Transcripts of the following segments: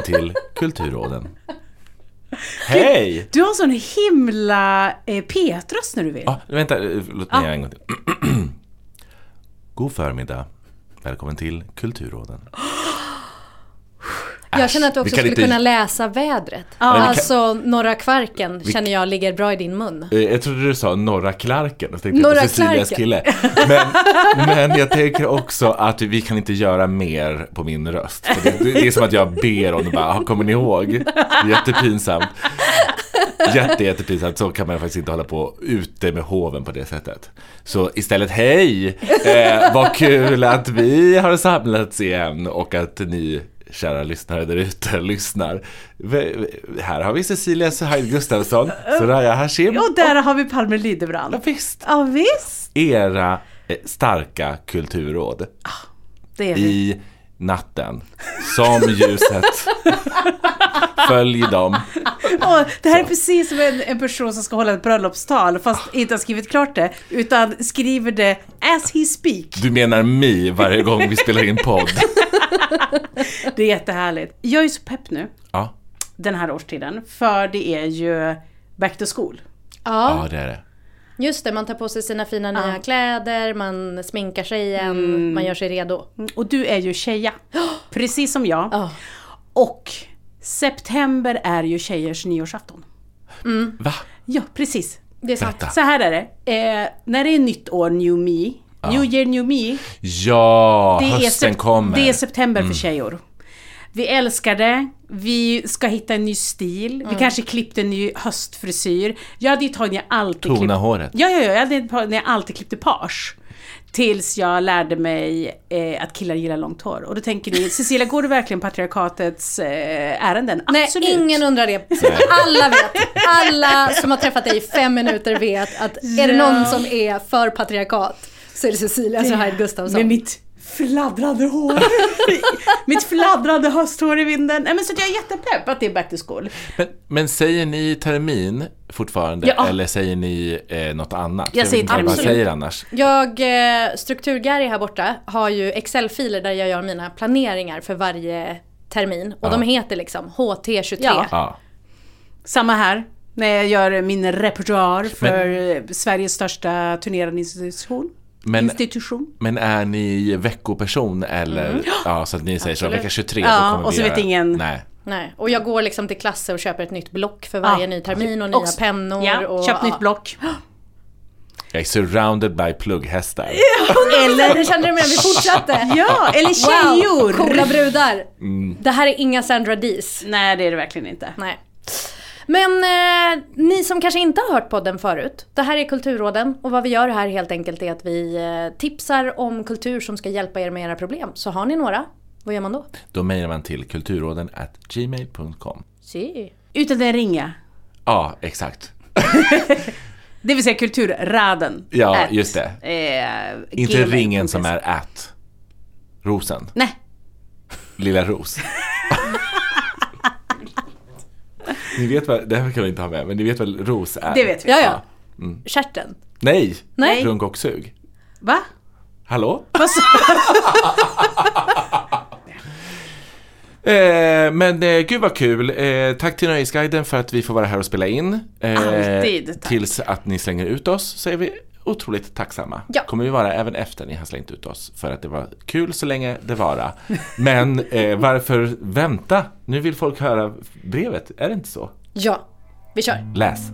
Välkommen till Kulturråden. Hej! Du har sån himla eh, P1-röst när du vill. Ah, vänta, låt mig göra en gång till. God förmiddag. Välkommen till Kulturråden. Jag känner att du vi också kan skulle inte- kunna läsa vädret. Ja. Vi kan- Alltså, Norra Kvarken känner jag ligger bra i din mun. Eh, Jag trodde du sa Norra Klarken. Jag tänkte Norra på Cecilias kille. Men, men jag tänker också att vi kan inte göra mer på min röst. Det, det är som att jag ber om det bara, "Ah, kommer ni ihåg? Jättepinsamt. Jätte, jättepinsamt. Så kan man faktiskt inte hålla på ute med hoven på det sättet. Så istället, hej! Eh, vad kul att vi har samlats igen och att ni kära lyssnare där ute lyssnar. Här har vi Cecilia Suhaid Gustafsson, Soraya Hashim Och där har vi Palme Lidebrand. Ja, visst. Ja, visst. Era eh, starka kulturråd Det är vi. i natten. Som ljuset. Följ dem. Och det här är precis som en, en person som ska hålla ett bröllopstal fast inte har skrivit klart det utan skriver det as he speak. Du menar mig varje gång vi spelar in podd. Det är jättehärligt. Jag är så pepp nu Ja, den här årstiden för det är ju back to school. ja det är det. Just det, man tar på sig sina fina nya kläder, man sminkar sig igen, Mm. man gör sig redo. Och du är ju tjeja. Precis som jag. Ja. Och september är ju tjejers nyårsafton. Va? Ja, precis. Det är sant. Berätta. Så här är det. Eh, när det är nytt år, new me. New year, new me. Ja, Det är, hösten kommer. Mm. det är september för tjejer. Vi älskar det. Vi ska hitta en ny stil. Mm. Vi kanske klippte en ny höstfrisyr. Jag hade ju tagit när jag alltid Tona klipp- håret. Ja, ja, ja. Jag hade ett par- när jag alltid klippte page. Tills jag lärde mig eh, att killar gillar långt hår. Och då tänker ni, Cecilia, går du verkligen patriarkatets eh, ärenden? Nej, Absolut. ingen undrar det. Alla vet. Alla som har träffat dig i fem minuter vet att är det någon som är för patriarkat så är det Cecilia Suhaid Gustafsson. Med mitt fladdrande hår. mitt fladdrande hösthår i vinden. Nej, men så att jag är jättepepp att det är back to school. Men, men säger ni termin fortfarande Ja. eller säger ni eh, något annat? Jag säger inte vad termin. säger annars. Jag, eh, Struktur-Gary här borta, har ju Excel-filer där jag gör mina planeringar för varje termin. Och de heter liksom HT23. Ja. Ja. Samma här. När jag gör min repertoar för eh, Sveriges största turnerande institution. Men, institution. men är ni veckoperson eller? Ja, så att ni säger så, Absolut. vecka 23 då Ja, kommer och vi så vet göra- ingen- Nej. Nej. Och jag går liksom till klasser och köper ett nytt block för varje Ja. ny termin och nya Också- pennor. Ja, och, köp ja. nytt block. Jag är surrounded by plugghästar. Eller, det kände du med, vi fortsatte. Ja, eller tjejor! Wow, coola brudar. Mm. Det här är inga Sandra Dees. Nej, det är det verkligen inte. Nej. Men eh, ni som kanske inte har hört podden förut. Det här är Kulturråden och vad vi gör här helt enkelt är att vi eh, tipsar om kultur som ska hjälpa er med era problem. Så har ni några, vad gör man då? Då mejlar man till kulturråden at gmail.com. Se. Utan en ringa. Ja, exakt. Det vill säga kulturraden. Ja, At, just det. Eh, Inte ringen som är at rosen. Nej. Lilla ros. Ni vet vad, det här kan vi inte ha med, men ni vet vad ros är? Det vet vi. Ja, ja. Kärten. Nej, Nej. runk och sug. Va? Hallå? Eh, men eh, gud vad kul. Eh, tack till Nöjesguiden för att vi får vara här och spela in. Eh, Alltid, tack. Tills att ni slänger ut oss är vi otroligt tacksamma. Ja. kommer vi vara även efter ni har slängt ut oss. För att det var kul så länge det vara. Men eh, varför vänta? Nu vill folk höra brevet, är det inte så? Ja, vi kör. Läs.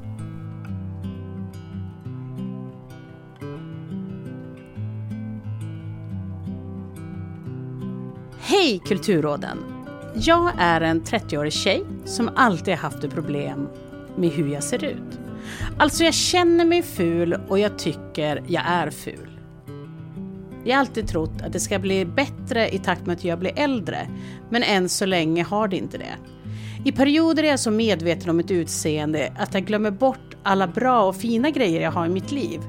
Hej Kulturråden! Jag är en 30-årig tjej som alltid har haft ett problem med hur jag ser ut. Alltså jag känner mig ful och jag tycker jag är ful. Jag har alltid trott att det ska bli bättre i takt med att jag blir äldre, men än så länge har det inte det. I perioder är jag så medveten om mitt utseende att jag glömmer bort alla bra och fina grejer jag har i mitt liv.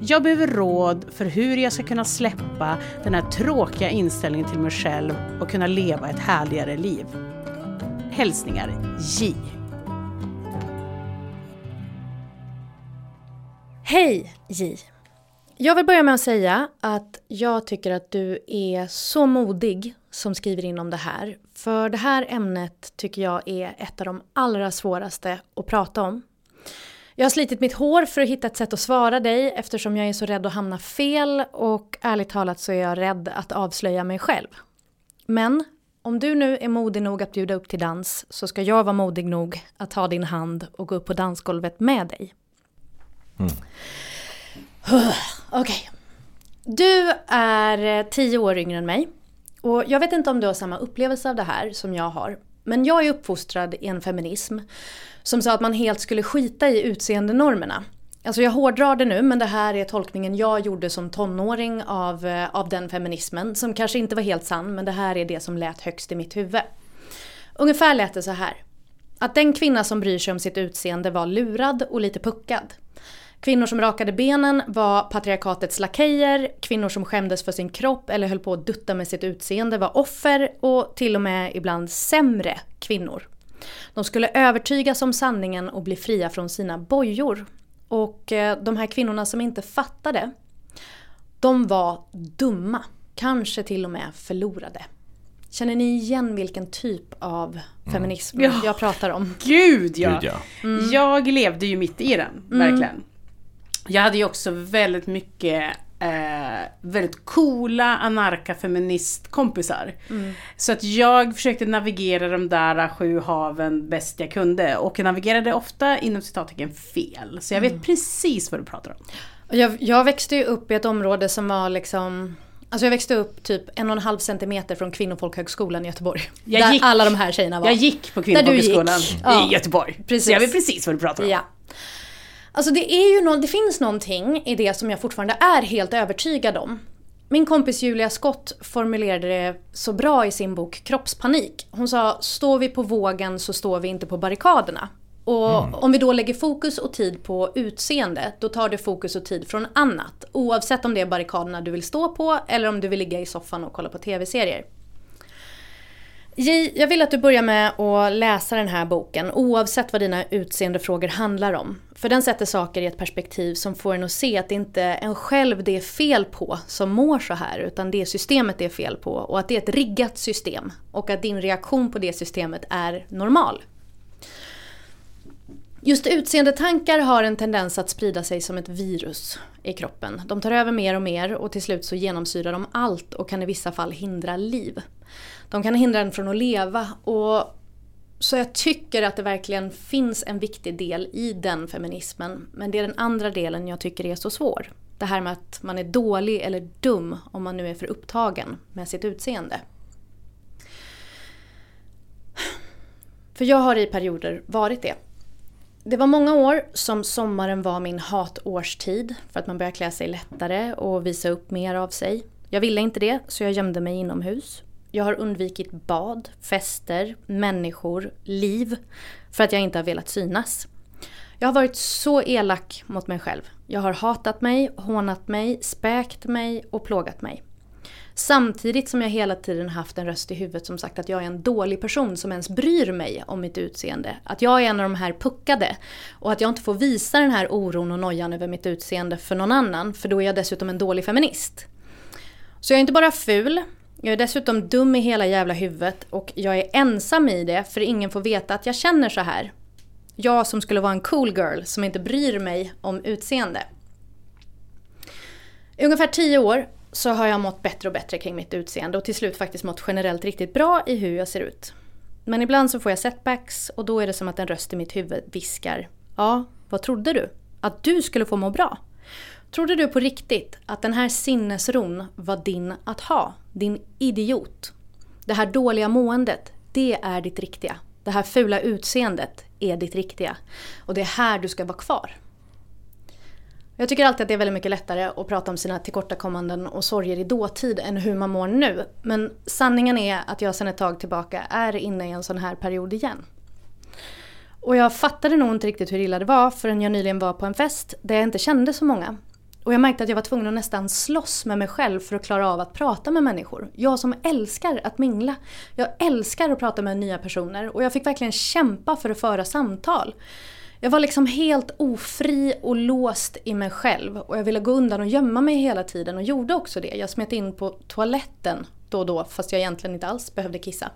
Jag behöver råd för hur jag ska kunna släppa den här tråkiga inställningen till mig själv och kunna leva ett härligare liv. Hälsningar J. Hej J. Jag vill börja med att säga att jag tycker att du är så modig som skriver in om det här. För det här ämnet tycker jag är ett av de allra svåraste att prata om. Jag har slitit mitt hår för att hitta ett sätt att svara dig eftersom jag är så rädd att hamna fel och ärligt talat så är jag rädd att avslöja mig själv. Men om du nu är modig nog att bjuda upp till dans så ska jag vara modig nog att ta din hand och gå upp på dansgolvet med dig. Mm. Okej. Du är eh, tio år yngre än mig. Och jag vet inte om du har samma upplevelse av det här som jag har. Men jag är uppfostrad i en feminism som sa att man helt skulle skita i utseendenormerna. Alltså jag hårdrar det nu men det här är tolkningen jag gjorde som tonåring av, eh, av den feminismen. Som kanske inte var helt sann men det här är det som lät högst i mitt huvud. Ungefär lät det så här. Att den kvinna som bryr sig om sitt utseende var lurad och lite puckad. Kvinnor som rakade benen var patriarkatets lakejer, kvinnor som skämdes för sin kropp eller höll på att dutta med sitt utseende var offer och till och med ibland sämre kvinnor. De skulle övertygas om sanningen och bli fria från sina bojor. Och eh, de här kvinnorna som inte fattade, de var dumma. Kanske till och med förlorade. Känner ni igen vilken typ av feminism Ja. jag pratar om? Gud ja! Gud, ja. Jag levde ju mitt i den, verkligen. Jag hade ju också väldigt mycket eh, väldigt coola anarka-feministkompisar. Så att jag försökte navigera de där sju haven bäst jag kunde. Och jag navigerade ofta inom citattecken fel. Så jag vet precis vad du pratar om. Jag, jag växte ju upp i ett område som var liksom Alltså jag växte upp typ en och en halv centimeter från Kvinnofolkhögskolan i Göteborg. Jag där gick- alla de här tjejerna var. Jag gick på. Kvinnofolkhögskolan Ja. i Göteborg. Precis. Så jag vet precis vad du pratar om. Ja. Alltså det är ju nå- det finns någonting i det som jag fortfarande är helt övertygad om. Min kompis Julia Skott formulerade det så bra i sin bok Kroppspanik. Hon sa står vi på vågen så står vi inte på barrikaderna. Och om vi då lägger fokus och tid på utseende, då tar det fokus och tid från annat. Oavsett om det är barrikaderna du vill stå på eller om du vill ligga i soffan och kolla på tv-serier. J, jag vill att du börjar med att läsa den här boken oavsett vad dina utseendefrågor handlar om. För den sätter saker i ett perspektiv som får en att se att det inte är en själv det är fel på som mår så här utan det är systemet det är fel på och att det är ett riggat system och att din reaktion på det systemet är normal. Just utseendetankar har en tendens att sprida sig som ett virus i kroppen. De tar över mer och mer och till slut så genomsyrar de allt och kan i vissa fall hindra liv. De kan hindra en från att leva och så jag tycker att det verkligen finns en viktig del i den feminismen. Men det är den andra delen jag tycker är så svår. Det här med att man är dålig eller dum om man nu är för upptagen med sitt utseende. För jag har i perioder varit det. Det var många år som sommaren var min hatårstid för att man började klä sig lättare och visa upp mer av sig. Jag ville inte det så jag gömde mig inomhus. Jag har undvikit bad, fester, människor, liv för att jag inte har velat synas. Jag har varit så elak mot mig själv. Jag har hatat mig, hånat mig, späkt mig och plågat mig. Samtidigt som jag hela tiden haft en röst i huvudet som sagt att jag är en dålig person som ens bryr mig om mitt utseende. Att jag är en av de här puckade. Och att jag inte får visa den här oron och nojan över mitt utseende för någon annan. För då är jag dessutom en dålig feminist. Så jag är inte bara ful, jag är dessutom dum i hela jävla huvudet och jag är ensam i det för ingen får veta att jag känner så här. Jag som skulle vara en cool girl som inte bryr mig om utseende. I ungefär tio år så har jag mått bättre och bättre kring mitt utseende och till slut faktiskt mått generellt riktigt bra i hur jag ser ut. Men ibland så får jag setbacks och då är det som att en röst i mitt huvud viskar Ja, vad trodde du? Att du skulle få må bra? Trodde du på riktigt att den här sinnesron var din att ha? Din idiot? Det här dåliga måendet, det är ditt riktiga. Det här fula utseendet är ditt riktiga. Och det är här du ska vara kvar. Jag tycker alltid att det är väldigt mycket lättare att prata om sina tillkortakommanden och sorger i dåtid än hur man mår nu. Men sanningen är att jag sedan ett tag tillbaka är inne i en sån här period igen. Och jag fattade nog inte riktigt hur illa det var förrän jag nyligen var på en fest där jag inte kände så många. Och jag märkte att jag var tvungen att nästan slåss med mig själv för att klara av att prata med människor. Jag som älskar att mingla. Jag älskar att prata med nya personer och jag fick verkligen kämpa för att föra samtal. Jag var liksom helt ofri och låst i mig själv och jag ville gå undan och gömma mig hela tiden och gjorde också det. Jag smet in på toaletten då och då fast jag egentligen inte alls behövde kissa.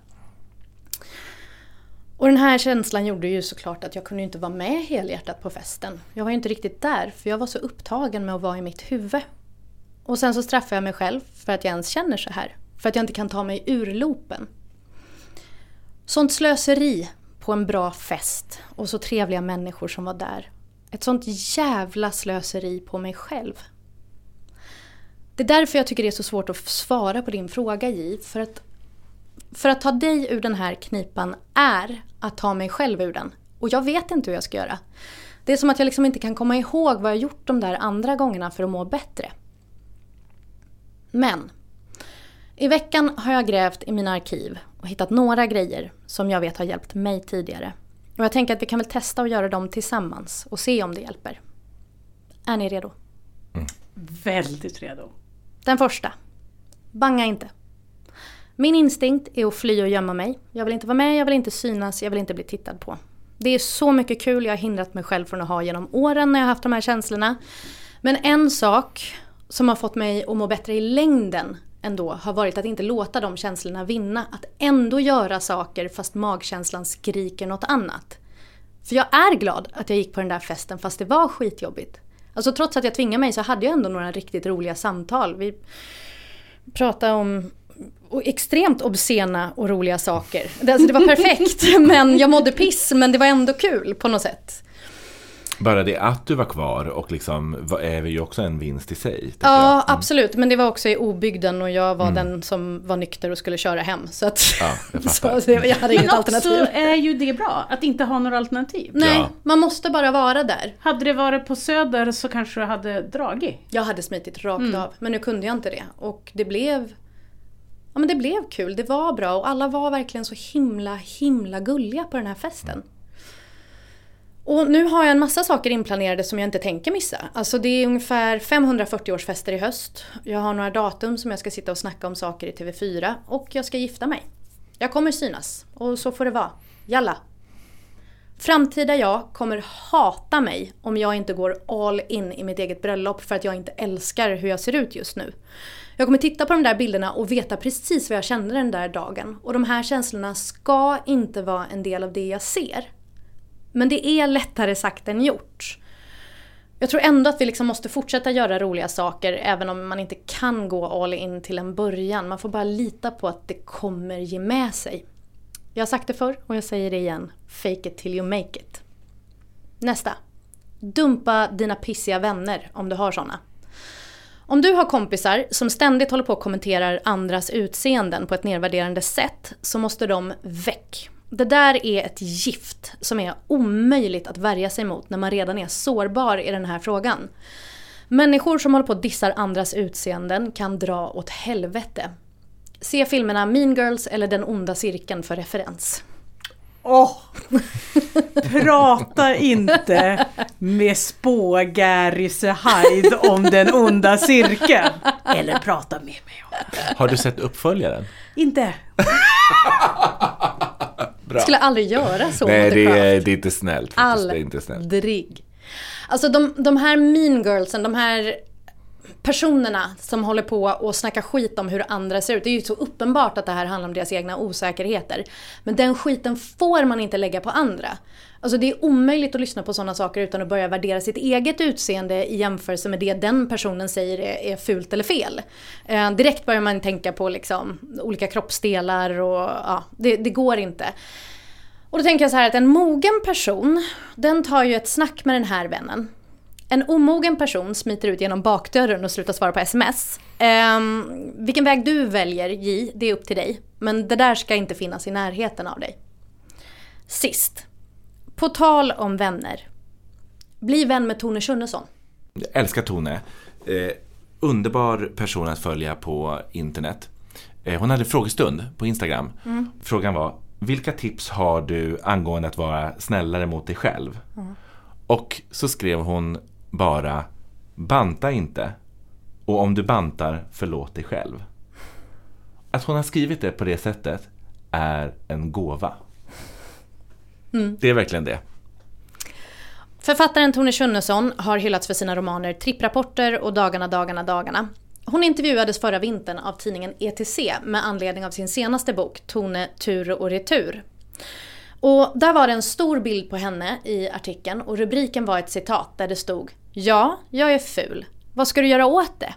Och den här känslan gjorde ju såklart att jag kunde inte vara med helhjärtat på festen. Jag var ju inte riktigt där för jag var så upptagen med att vara i mitt huvud. Och sen så straffar jag mig själv för att jag ens känner så här. För att jag inte kan ta mig ur loopen. Sånt slöseri på en bra fest och så trevliga människor som var där. Ett sånt jävla slöseri på mig själv. Det är därför jag tycker det är så svårt att svara på din fråga Ji, För att för att ta dig ur den här knipan är att ta mig själv ur den. Och jag vet inte hur jag ska göra. Det är som att jag liksom inte kan komma ihåg vad jag gjort de där andra gångerna för att må bättre. Men i veckan har jag grävt i mina arkiv och hittat några grejer som jag vet har hjälpt mig tidigare. Och jag tänker att vi kan väl testa att göra dem tillsammans och se om det hjälper. Är ni redo? Mm. Väldigt redo. Den första. Banga inte. Min instinkt är att fly och gömma mig. Jag vill inte vara med, jag vill inte synas, jag vill inte bli tittad på. Det är så mycket kul jag har hindrat mig själv från att ha genom åren när jag har haft de här känslorna. Men en sak som har fått mig att må bättre i längden ändå har varit att inte låta de känslorna vinna. Att ändå göra saker fast magkänslan skriker något annat. För jag är glad att jag gick på den där festen fast det var skitjobbigt. Alltså trots att jag tvingade mig så hade jag ändå några riktigt roliga samtal. Vi pratade om och extremt obscena och roliga saker. Alltså det var perfekt, men jag mådde piss, men det var ändå kul på något sätt. Bara det att du var kvar och liksom är ju också en vinst i sig. Ja, mm. absolut. Men det var också i obygden och jag var mm. den som var nykter och skulle köra hem. Så, att, ja, jag, så jag hade inget alternativ. Men också är ju det bra, att inte ha några alternativ. Nej, ja. man måste bara vara där. Hade det varit på Söder så kanske du hade dragit. Jag hade smitit rakt mm. av, men nu kunde jag inte det. Och det blev ja, men det blev kul, det var bra och alla var verkligen så himla, himla gulliga på den här festen. Och nu har jag en massa saker inplanerade som jag inte tänker missa. Alltså det är ungefär 540-årsfester i höst. Jag har några datum som jag ska sitta och snacka om saker i TV4 och jag ska gifta mig. Jag kommer synas och så får det vara. Jalla! Framtida jag kommer hata mig om jag inte går all in i mitt eget bröllop för att jag inte älskar hur jag ser ut just nu. Jag kommer titta på de där bilderna och veta precis vad jag kände den där dagen. Och de här känslorna ska inte vara en del av det jag ser. Men det är lättare sagt än gjort. Jag tror ändå att vi liksom måste fortsätta göra roliga saker även om man inte kan gå all in till en början. Man får bara lita på att det kommer ge med sig. Jag har sagt det förr och jag säger det igen. Fake it till you make it. Nästa. Dumpa dina pissiga vänner om du har såna. Om du har kompisar som ständigt håller på och kommenterar andras utseenden på ett nedvärderande sätt så måste de väck. Det där är ett gift som är omöjligt att värja sig mot när man redan är sårbar i den här frågan. Människor som håller på och dissar andras utseenden kan dra åt helvete. Se filmerna Mean Girls eller Den onda cirkeln för referens. Åh! Prata inte med spågäri Hyde om den onda cirkeln. Eller prata med mig om det. Har du sett uppföljaren? Inte. Bra. Skulle aldrig göra så Nej, det är, Craft. det är inte snällt. faktiskt. Det är inte snällt. Aldrig. Alltså de, de här mean girlsen, de här personerna som håller på och snackar skit om hur andra ser ut. Det är ju så uppenbart att det här handlar om deras egna osäkerheter. Men den skiten får man inte lägga på andra. Alltså det är omöjligt att lyssna på sådana saker utan att börja värdera sitt eget utseende i jämförelse med det den personen säger är, är fult eller fel. Eh, direkt börjar man tänka på liksom olika kroppsdelar och ja, det, det går inte. Och då tänker jag så här att en mogen person, den tar ju ett snack med den här vännen. En omogen person smiter ut genom bakdörren och slutar svara på sms. Ehm, vilken väg du väljer, J, det är upp till dig. Men det där ska inte finnas i närheten av dig. Sist. På tal om vänner. Bli vän med Tone Schunnesson. Jag älskar Tone. Eh, underbar person att följa på internet. Eh, hon hade frågestund på Instagram. Frågan var, vilka tips har du angående att vara snällare mot dig själv? Och så skrev hon bara, banta inte. Och om du bantar, förlåt dig själv. Att hon har skrivit det på det sättet är en gåva. Det är verkligen det. Författaren Tone Schunnesson har hyllats för sina romaner Tripprapporter och Dagarna, dagarna, dagarna. Hon intervjuades förra vintern av tidningen ETC med anledning av sin senaste bok Tone, tur och retur. Och där var det en stor bild på henne i artikeln och rubriken var ett citat där det stod Ja, jag är ful. Vad ska du göra åt det?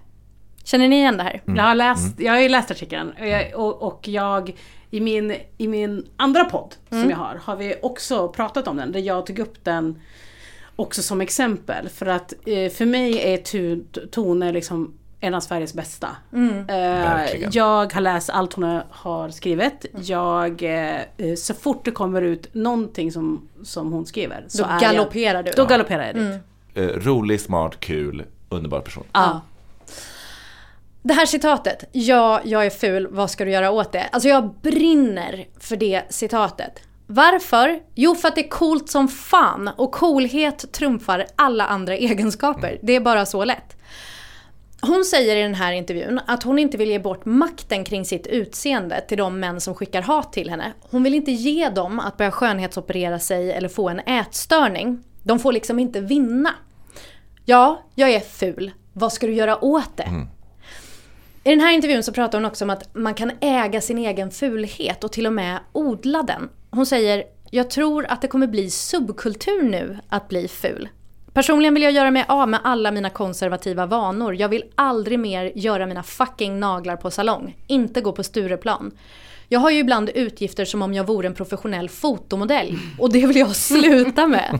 Känner ni igen det här? Jag har läst, jag har ju läst artikeln och jag, och, och jag i min, i min andra podd som jag har, har vi också pratat om den. Där jag tog upp den också som exempel. För att eh, för mig är Tone liksom en av Sveriges bästa. Eh, Verkligen. jag har läst allt hon har skrivit. Jag, eh, så fort det kommer ut någonting som, som hon skriver. Så Då galopperar jag, du. Då galopperar jag dit. Eh, rolig, smart, kul, underbar person. Ja. Det här citatet, ja, jag är ful, vad ska du göra åt det? Alltså jag brinner för det citatet. Varför? Jo, för att det är coolt som fan och coolhet trumfar alla andra egenskaper. Det är bara så lätt. Hon säger i den här intervjun att hon inte vill ge bort makten kring sitt utseende till de män som skickar hat till henne. Hon vill inte ge dem att börja skönhetsoperera sig eller få en ätstörning. De får liksom inte vinna. Ja, jag är ful. Vad ska du göra åt det? I den här intervjun så pratar hon också om att man kan äga sin egen fulhet och till och med odla den. Hon säger, jag tror att det kommer bli subkultur nu att bli ful. Personligen vill jag göra mig av med alla mina konservativa vanor. Jag vill aldrig mer göra mina fucking naglar på salong. Inte gå på Stureplan. Jag har ju ibland utgifter som om jag vore en professionell fotomodell. Och det vill jag sluta med.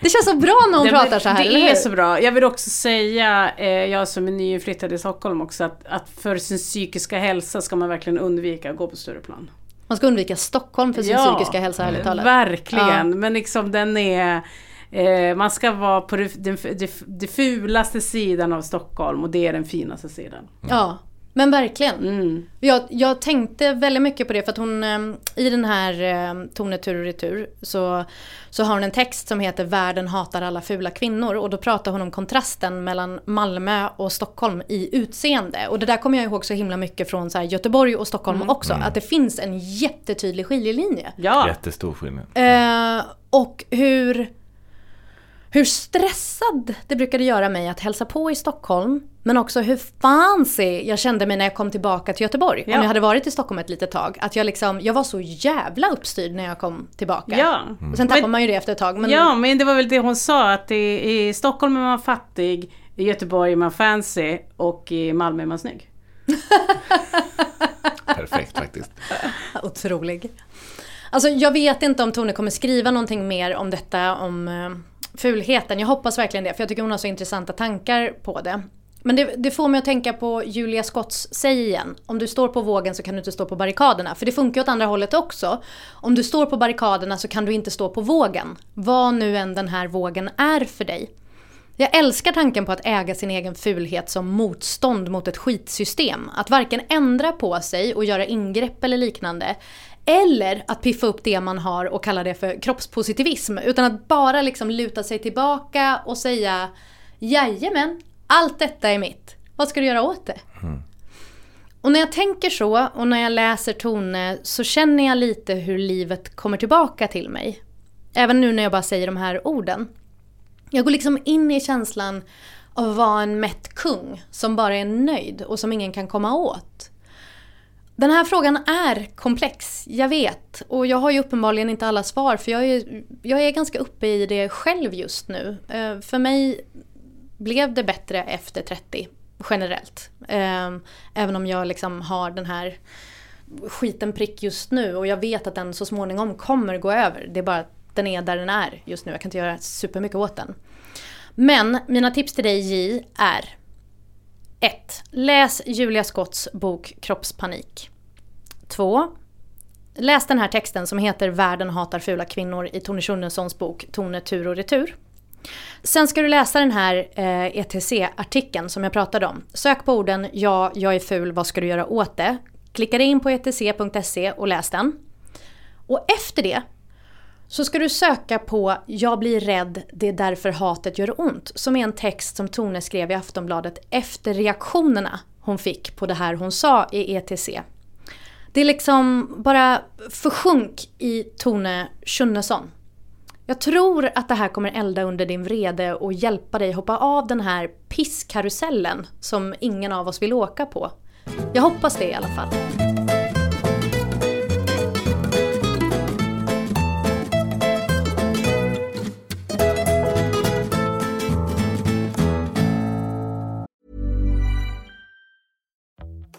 Det känns så bra när hon Det, pratar så här, det eller är så bra. Jag vill också säga, eh, jag som är nyinflyttad i Stockholm också, att, att för sin psykiska hälsa ska man verkligen undvika att gå på Stureplan. Man ska undvika Stockholm för sin Ja, psykiska hälsa, ärligt talat. Verkligen, Ja. men liksom den är... Eh, man ska vara på den, fulaste sidan av Stockholm och det är den finaste sidan. Ja, men verkligen. Mm. Jag, jag tänkte väldigt mycket på det för att hon eh, i den här eh, Tone tur och retur så, så har hon en text som heter Världen hatar alla fula kvinnor och då pratar hon om kontrasten mellan Malmö och Stockholm i utseende. Och det där kommer jag ihåg så himla mycket från så här, Göteborg och Stockholm också. Att det finns en jättetydlig skiljelinje. Ja, Jättestor skillnad. Eh, och hur, hur stressad det brukade göra mig att hälsa på i Stockholm. Men också hur fancy jag kände mig när jag kom tillbaka till Göteborg. Ja. Om jag hade varit i Stockholm ett litet tag. Att jag liksom, jag var så jävla uppstyrd när jag kom tillbaka. Ja. Och sen tappar Men- man ju det efter ett tag. Men ja, men det var väl det hon sa att i, i Stockholm är man fattig, i Göteborg är man fancy och i Malmö är man snygg. Perfekt faktiskt. Otrolig. Alltså jag vet inte om Tone kommer skriva någonting mer om detta, om eh, fulheten. Jag hoppas verkligen det, för jag tycker hon har så intressanta tankar på det. Men det, det får mig att tänka på Julia Scotts säg igen. Om du står på vågen så kan du inte stå på barrikaderna. För det funkar ju åt andra hållet också. Om du står på barrikaderna så kan du inte stå på vågen. Vad nu än den här vågen är för dig. Jag älskar tanken på att äga sin egen fulhet som motstånd mot ett skitsystem. Att varken ändra på sig och göra ingrepp eller liknande. Eller att piffa upp det man har och kalla det för kroppspositivism. Utan att bara liksom luta sig tillbaka och säga Jajamän, allt detta är mitt. Vad ska du göra åt det? Och när jag tänker så och när jag läser Tone så känner jag lite hur livet kommer tillbaka till mig. Även nu när jag bara säger de här orden. Jag går liksom in i känslan av att vara en mätt kung som bara är nöjd och som ingen kan komma åt. Den här frågan är komplex, jag vet. Och jag har ju uppenbarligen inte alla svar för jag är, jag är ganska uppe i det själv just nu. Eh, för mig blev det bättre efter 30 generellt. Eh, även om jag liksom har den här skiten prick just nu och jag vet att den så småningom kommer gå över. Det är bara att den är där den är just nu. Jag kan inte göra supermycket åt den. Men mina tips till dig J är 1. Läs Julia Scotts bok Kroppspanik. Två, Läs den här texten som heter Världen hatar fula kvinnor i Tone Schunnessons bok Tone tur och retur. Sen ska du läsa den här eh, ETC-artikeln som jag pratade om. Sök på orden “Ja, jag är ful, vad ska du göra åt det?” Klicka dig in på etc.se och läs den. Och efter det så ska du söka på “Jag blir rädd, det är därför hatet gör ont” som är en text som Tone skrev i Aftonbladet efter reaktionerna hon fick på det här hon sa i ETC. Det är liksom bara försjunk i Tone Schunnesson. Jag tror att det här kommer elda under din vrede och hjälpa dig hoppa av den här pisskarusellen som ingen av oss vill åka på. Jag hoppas det i alla fall.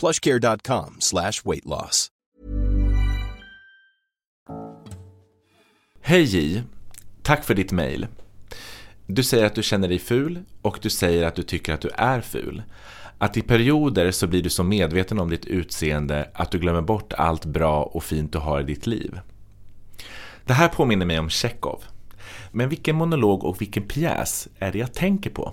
plushcare.com slash weight loss. Hej J, tack för ditt mejl. Du säger att du känner dig ful och du säger att du tycker att du är ful. Att i perioder så blir du så medveten om ditt utseende att du glömmer bort allt bra och fint du har i ditt liv. Det här påminner mig om Chekhov. Men vilken monolog och vilken pjäs är det jag tänker på?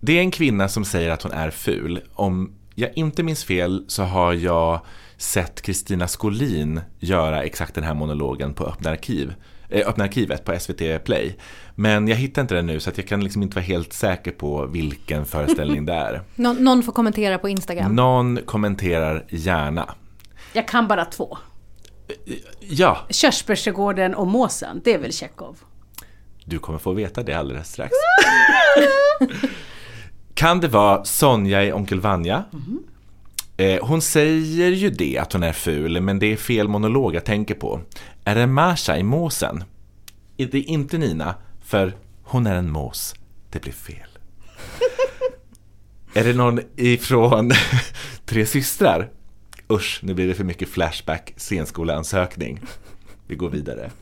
Det är en kvinna som säger att hon är ful. Om jag inte minns fel så har jag sett Kristina Skolin göra exakt den här monologen på Öppna, arkiv, eh, Öppna arkivet på SVT Play. Men jag hittar inte den nu så att jag kan liksom inte vara helt säker på vilken föreställning det är. Nå- någon får kommentera på Instagram. Någon kommenterar gärna. Jag kan bara två. Ja, Körsbärsträdgården och måsen, det är väl Tjechov? du kommer få veta det alldeles strax. Kan det vara Sonja i Onkel Vanja? Eh, hon säger ju det, att hon är ful, men det är fel monolog jag tänker på. Är det Masha i Måsen? Det är inte Nina, för hon är en mås. Det blir fel. är det någon ifrån Tre systrar? Usch, nu blir det för mycket Flashback scenskoleansökning. Vi går vidare.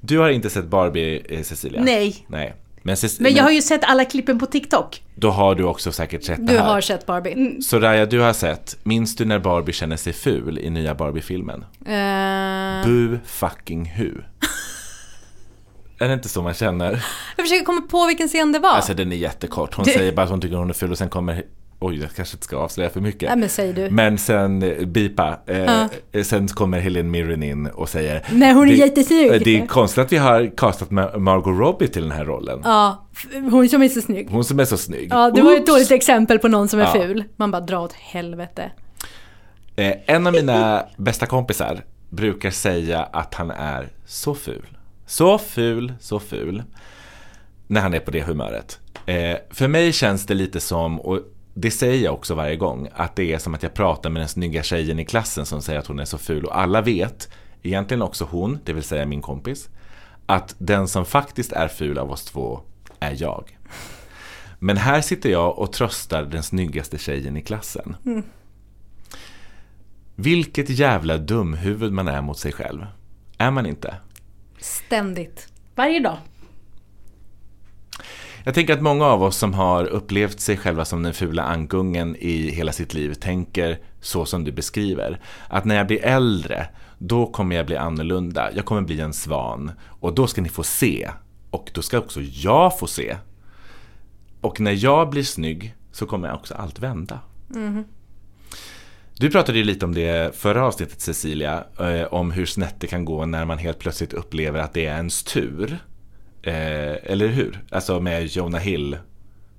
Du har inte sett Barbie, eh, Cecilia? Nej. Nej. Men, Cec- Men jag har ju sett alla klippen på TikTok. Då har du också säkert sett det Du här. har sett Barbie. Så Raya, du har sett. Minns du när Barbie känner sig ful i nya Barbie-filmen? Eh, Bu fucking hu. är det inte så man känner? jag försöker komma på vilken scen det var. Alltså den är jättekort. Hon Det- säger bara att hon tycker hon är ful och sen kommer oj jag kanske inte ska avslöja för mycket. Nej, men säg du. Men sen, eh, bipa, eh, Ja. eh, sen kommer Helen Mirren in och säger Nej, hon är "Det- jättesnygg." eh, Det är konstigt att vi har castat Margot Robbie till den här rollen. Ja, hon som är så snygg. Hon som är så snygg. Ja, det var ju ett Oops. dåligt exempel på någon som är Ja. ful. Man bara dra åt helvete. Eh, en av mina bästa kompisar brukar säga att han är så ful. Så ful, så ful. När han är på det humöret. Eh, för mig känns det lite som, och det säger jag också varje gång, att det är som att jag pratar med den snygga tjejen i klassen som säger att hon är så ful. Och alla vet, egentligen också hon, det vill säga min kompis, att den som faktiskt är ful av oss två är jag. Men här sitter jag och tröstar den snyggaste tjejen i klassen. Mm. Vilket jävla dumhuvud man är mot sig själv. Är man inte? Ständigt. Varje dag. Jag tänker att många av oss som har upplevt sig själva som den fula ankungen i hela sitt liv tänker så som du beskriver. Att när jag blir äldre, då kommer jag bli annorlunda. Jag kommer bli en svan. Och då ska ni få se. Och då ska också jag få se. Och när jag blir snygg så kommer också allt vända. Mhm. Du pratade ju lite om det förra avsnittet Cecilia, eh, om hur snett det kan gå när man helt plötsligt upplever att det är ens tur. Eh, eller hur? Alltså med Jonah Hill.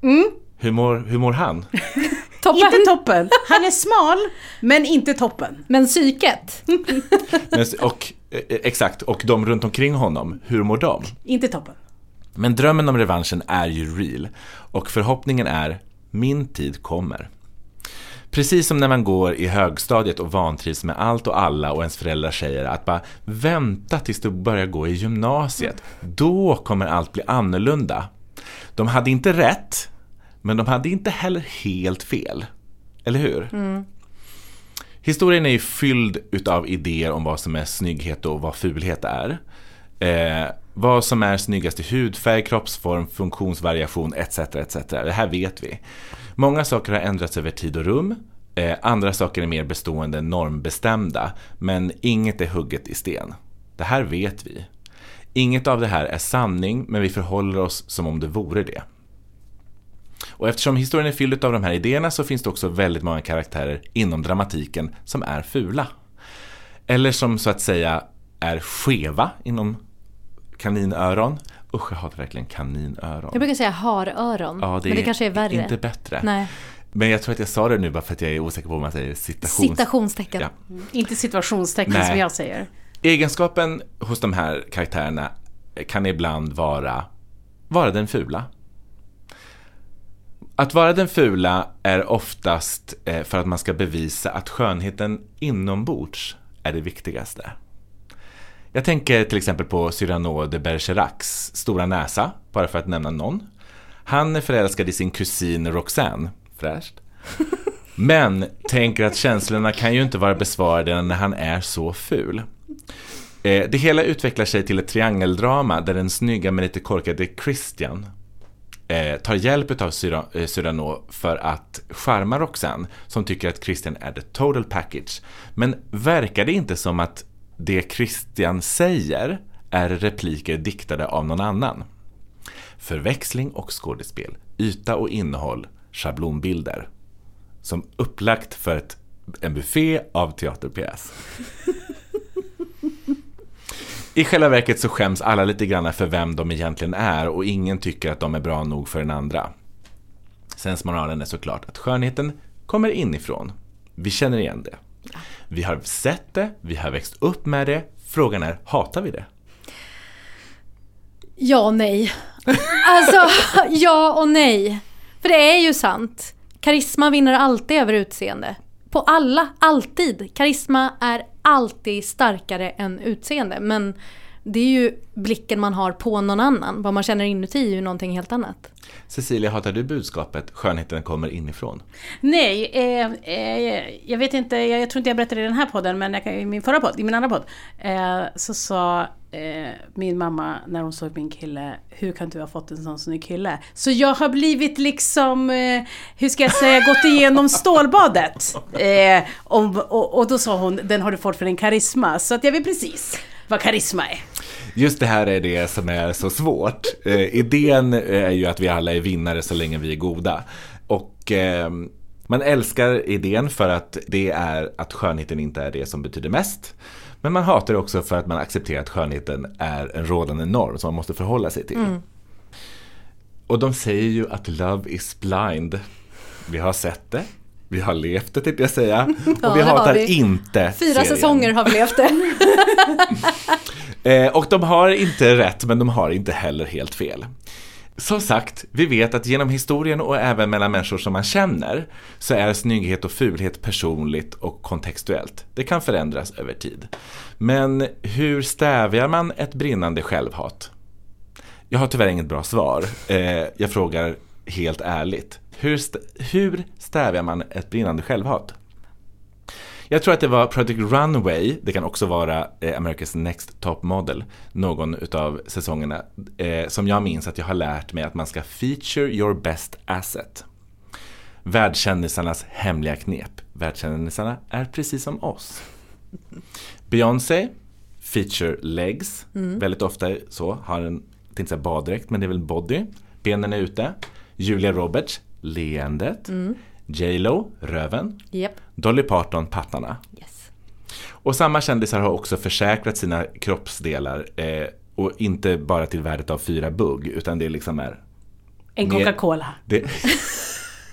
Mm. Hur, mår, hur mår han? Toppen. Inte toppen. Han är smal, men inte toppen. Men psyket? Men, och, eh, exakt, och de runt omkring honom, hur mår de? Inte toppen. Men drömmen om revanschen är ju real. Och förhoppningen är, min tid kommer. Precis som när man går i högstadiet och vantrivs med allt och alla och ens föräldrar säger att bara vänta tills du börjar gå i gymnasiet. Då kommer allt bli annorlunda. De hade inte rätt, men de hade inte heller helt fel. Eller hur? Historien är ju fylld utav idéer om vad som är snygghet och vad fulhet är. Eh, vad som är snyggast i hudfärg, kroppsform, funktionsvariation etc. etc. Det här vet vi. Många saker har ändrats över tid och rum. Eh, andra saker är mer bestående, normbestämda. Men inget är hugget i sten. Det här vet vi. Inget av det här är sanning, men vi förhåller oss som om det vore det. Och eftersom historien är fylld av de här idéerna så finns det också väldigt många karaktärer inom dramatiken som är fula. Eller som så att säga är skeva inom kaninöron. Usch, jag hatar verkligen kaninöron. Jag brukar säga haröron. Ja, det men det är kanske är värre. inte bättre. Nej. Men jag tror att jag sa det nu bara för att jag är osäker på om man säger citations... Citationstecken. Ja. Inte situationstecken Nej. som jag säger. Egenskapen hos de här karaktärerna kan ibland vara, vara den fula. Att vara den fula är oftast eh, för att man ska bevisa att skönheten inombords är det viktigaste. Jag tänker till exempel på Cyrano de Bergeracs stora näsa, bara för att nämna någon. Han är förälskad i sin kusin Roxanne, fräscht. Men tänker att känslorna kan ju inte vara besvarade när han är så ful. Eh, Det hela utvecklar sig till ett triangeldrama där den snygga men lite korkade Christian eh, tar hjälp av Cyrano för att charma Roxanne som tycker att Christian är the total package. Men verkar det inte som att det Christian säger är repliker diktade av någon annan? Förväxling och skådespel, yta och innehåll, schablonbilder. Som upplagt för ett, en buffé av teaterpjäs. I själva verket så skäms alla lite grann för vem de egentligen är och ingen tycker att de är bra nog för den andra. Sensmoralen är såklart att skönheten kommer inifrån. Vi känner igen det. Vi har sett det, vi har växt upp med det. Frågan är, hatar vi det? Ja och nej. Alltså, ja och nej. För det är ju sant. Karisma vinner alltid över utseende. På alla, alltid. Karisma är alltid starkare än utseende. Men det är ju blicken man har på någon annan. Vad man känner inuti är ju någonting helt annat. Cecilia, hatar du budskapet skönheten kommer inifrån? Nej, eh, eh, jag vet inte, jag, jag tror inte jag berättade i den här podden, men jag, kan- i min förra podd, i min andra podd, eh, så sa eh, min mamma när hon såg min kille, hur kan du ha fått en sån snygg kille? Så jag har blivit liksom, eh, hur ska jag säga, gått igenom stålbadet. Eh, om, och, och då sa hon, den har du fått för din karisma. Så att jag vet precis vad karisma är. Just det här är det som är så svårt. Eh, idén är ju att vi alla är vinnare så länge vi är goda. Och eh, Man älskar idén för att det är att skönheten inte är det som betyder mest. Men man hatar det också för att man accepterar att skönheten är en rådande norm som man måste förhålla sig till. Mm. Och de säger ju att love is blind. Vi har sett det, vi har levt det tänkte jag säga. Ja, Och vi det har hatar vi. inte Fyra serien. säsonger har vi levt det. Eh, och de har inte rätt, men de har inte heller helt fel. Som sagt, vi vet att genom historien och även mellan människor som man känner så är snygghet och fulhet personligt och kontextuellt. Det kan förändras över tid. Men hur stävjar man ett brinnande självhat? Jag har tyvärr inget bra svar. Eh, jag frågar helt ärligt. Hur, st- hur stävjar man ett brinnande självhat? Jag tror att det var Project Runway, det kan också vara eh, America's Next Top Model, någon utav säsongerna, eh, som jag minns att jag har lärt mig att man ska feature your best asset. Världskändisarnas hemliga knep. Världskändisarna är precis som oss. Beyoncé, feature legs, Mm. väldigt ofta så, har en, jag tänkte säga baddräkt, men det är väl body. Benen är ute. Julia Roberts, leendet. Mm. J Lo, röven. Japp. Dolly Parton, pattarna. Och samma kändisar har också försäkrat sina kroppsdelar eh, och inte bara till värdet av fyra bugg utan det liksom är En Coca-Cola. det,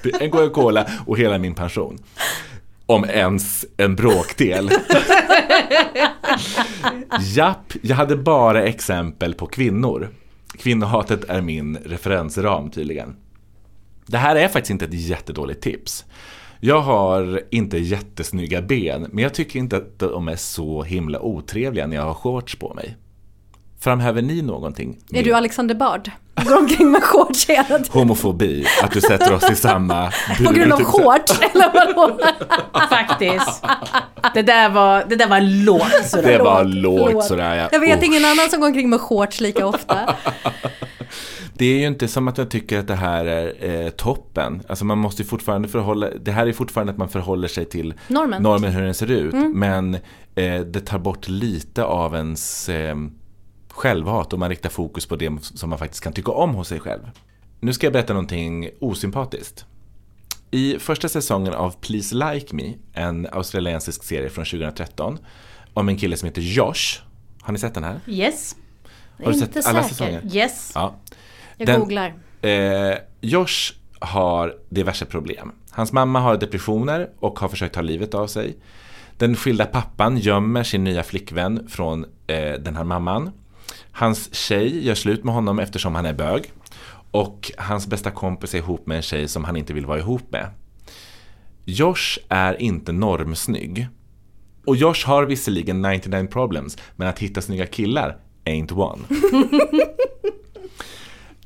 det en Coca-Cola och hela min pension. Om ens en bråkdel. Japp, jag hade bara exempel på kvinnor. Kvinnohatet är min referensram tydligen. Det här är faktiskt inte ett jättedåligt tips. Jag har inte jättesnygga ben, men jag tycker inte att de är så himla otrevliga när jag har shorts på mig. Framhäver ni någonting? Är du Alexander Bard? Går omkring med shorts hela tiden. Homofobi, att du sätter oss i samma bur. På grund av shorts, eller vadå? Faktiskt. Det där var, det där var lågt sådär. Det var Förlåt. lågt sådär ja. Jag vet Usch. ingen annan som går omkring med shorts lika ofta. Det är ju inte som att jag tycker att det här är eh, toppen. Alltså man måste ju fortfarande förhålla, det här är fortfarande att man förhåller sig till Normen. normen hur den ser ut. Mm. Men eh, det tar bort lite av ens eh, självhat och man riktar fokus på det som man faktiskt kan tycka om hos sig själv. Nu ska jag berätta någonting osympatiskt. I första säsongen av Please Like Me, en australiensisk serie från 2013, om en kille som heter Josh. Har ni sett den här? Yes. Har du sett alla säker. säsonger? Yes. Ja. Jag googlar. Eh, Josh har diverse problem. Hans mamma har depressioner och har försökt ta livet av sig. Den skilda pappan gömmer sin nya flickvän från eh, den här mamman. Hans tjej gör slut med honom eftersom han är bög. Och hans bästa kompis är ihop med en tjej som han inte vill vara ihop med. Josh är inte normsnygg. Och Josh har visserligen 99 problems, men att hitta snygga killar ain't one.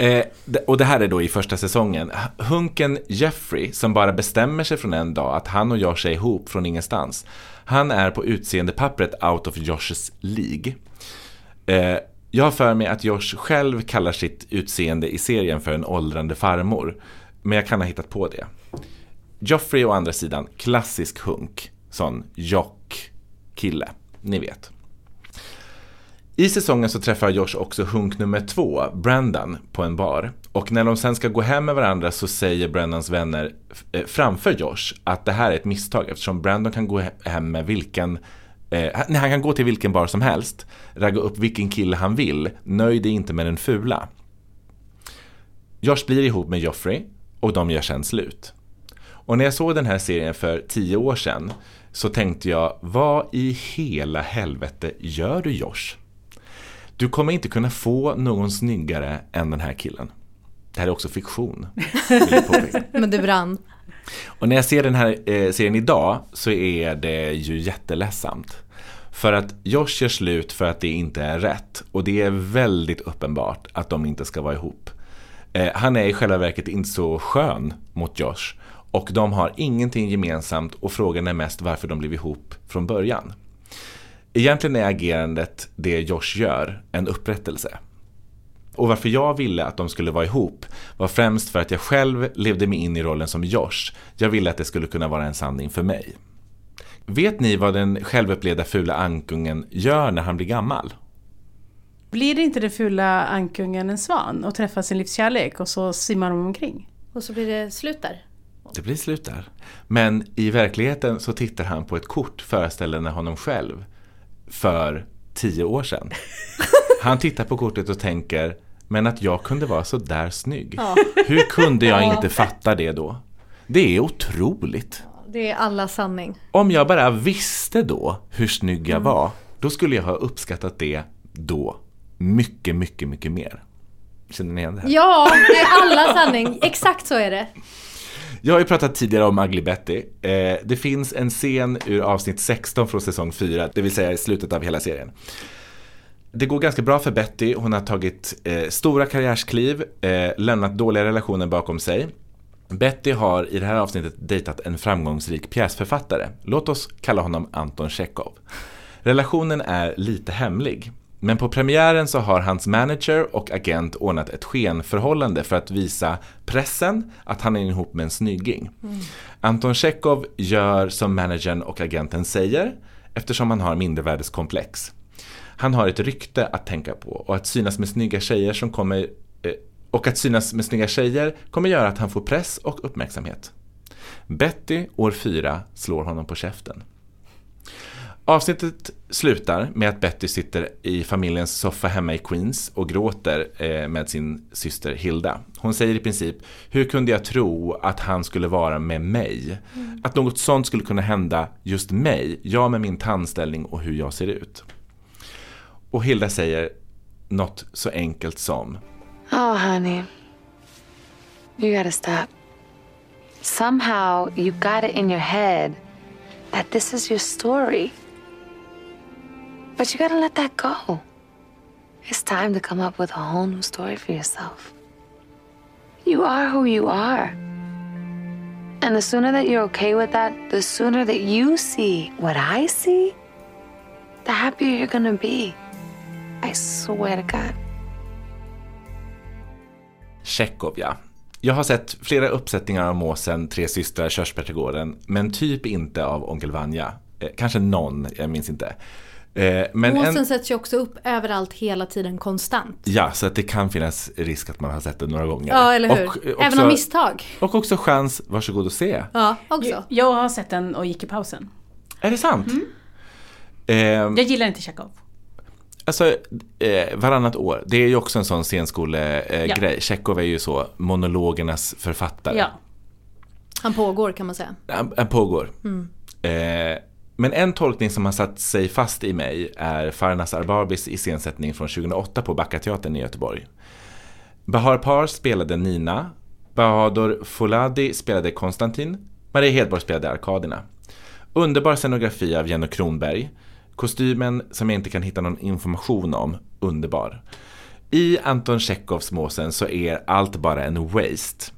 Eh, och det här är då i första säsongen. Hunken Jeffrey, som bara bestämmer sig från en dag att han och Josh är ihop från ingenstans. Han är på utseendepappret out of Josh's League. Eh, jag har för mig att Josh själv kallar sitt utseende i serien för en åldrande farmor. Men jag kan ha hittat på det. Joffrey å andra sidan, klassisk hunk. Sån jock-kille. Ni vet. I säsongen så träffar Josh också hunk nummer två, Brandon, på en bar. Och när de sen ska gå hem med varandra så säger Brandons vänner eh, framför Josh att det här är ett misstag eftersom Brandon kan gå hem med vilken eh, nej, han kan gå till vilken bar som helst, ragga upp vilken kille han vill, nöjd är inte med den fula. Josh blir ihop med Joffrey och de gör sen slut. Och när jag såg den här serien för tio år sedan så tänkte jag, vad i hela helvete gör du Josh? Du kommer inte kunna få någon snyggare än den här killen. Det här är också fiktion. Men det brann. Och när jag ser den här eh, serien idag så är det ju jätteledsamt. För att Josh gör slut för att det inte är rätt. Och det är väldigt uppenbart att de inte ska vara ihop. Eh, han är i själva verket inte så skön mot Josh. Och de har ingenting gemensamt och frågan är mest varför de blev ihop från början. Egentligen är agerandet det Josh gör en upprättelse. Och varför jag ville att de skulle vara ihop var främst för att jag själv levde mig in i rollen som Josh. Jag ville att det skulle kunna vara en sanning för mig. Vet ni vad den självupplevda fula ankungen gör när han blir gammal? Blir det inte det fula ankungen en svan och träffar sin livskärlek och så simmar de omkring? Och så blir det slut där. Det blir slut där. Men i verkligheten så tittar han på ett kort föreställande honom själv för tio år sedan. Han tittar på kortet och tänker, men att jag kunde vara så där snygg. Ja. Hur kunde jag inte fatta det då? Det är otroligt. Det är alla sanning. Om jag bara visste då hur snygg jag var, då skulle jag ha uppskattat det då. Mycket, mycket, mycket mer. Känner ni igen det här? Ja, det är alla sanning. Exakt så är det. Jag har ju pratat tidigare om Ugly Betty. Eh, det finns en scen ur avsnitt 16 från säsong 4, det vill säga i slutet av hela serien. Det går ganska bra för Betty, hon har tagit eh, stora karriärskliv, eh, lämnat dåliga relationer bakom sig. Betty har i det här avsnittet dejtat en framgångsrik pjäsförfattare. Låt oss kalla honom Anton Tjechov. Relationen är lite hemlig. Men på premiären så har hans manager och agent ordnat ett skenförhållande för att visa pressen att han är ihop med en snygging. Anton Tjechov gör som managern och agenten säger eftersom han har mindervärdeskomplex. Han har ett rykte att tänka på och att synas med snygga tjejer som kommer eh, och att synas med snygga tjejer kommer göra att han får press och uppmärksamhet. Betty, år fyra, slår honom på käften. Avsnittet slutar med att Betty sitter i familjens soffa hemma i Queens och gråter eh, med sin syster Hilda. Hon säger i princip, hur kunde jag tro att han skulle vara med mig? Att något sånt skulle kunna hända just mig, jag med min tandställning och hur jag ser ut. Och Hilda säger något så enkelt som Oh, honey. You gotta stop. Somehow you got it in your head that this is your story. But you gotta let that go. It's time to come up with a whole new story for yourself. You are who you are. And the sooner that you're okay with that, the sooner that you see what I see, the happier you're gonna be. I swear to God. Ja. Jag har sett flera uppsättningar av Måsen, Tre systrar, Körsbärsträdgården, men typ inte av Onkel Vanja. Eh, kanske någon, jag minns inte. Eh, men Måsen en, sätts ju också upp överallt hela tiden konstant. ja, så att det kan finnas risk att man har sett det några gånger. Ja, eller hur? Och, eh, Även också- av misstag. Och också chans, varsågod och se. Ja, också. Jag har sett den och gick i pausen. Är det sant? Eh, Jag gillar inte Chekhov. Alltså, eh, varannat år, det är ju också en sån scenskolegrej. Eh, Ja. Tjechov är ju så, monologernas författare. Ja. Han pågår kan man säga. Han, han pågår. Eh, men en tolkning som har satt sig fast i mig är Farnas Arbabis iscensättning från 2008 på Backateatern i Göteborg. Bahar Par spelade Nina, Bahadur Fouladi spelade Konstantin, Maria Hedborg spelade Arkaderna. Underbar scenografi av Jenny Kronberg. Kostymen som jag inte kan hitta någon information om, underbar. I Anton Tjechovs Måsen så är allt bara en waste.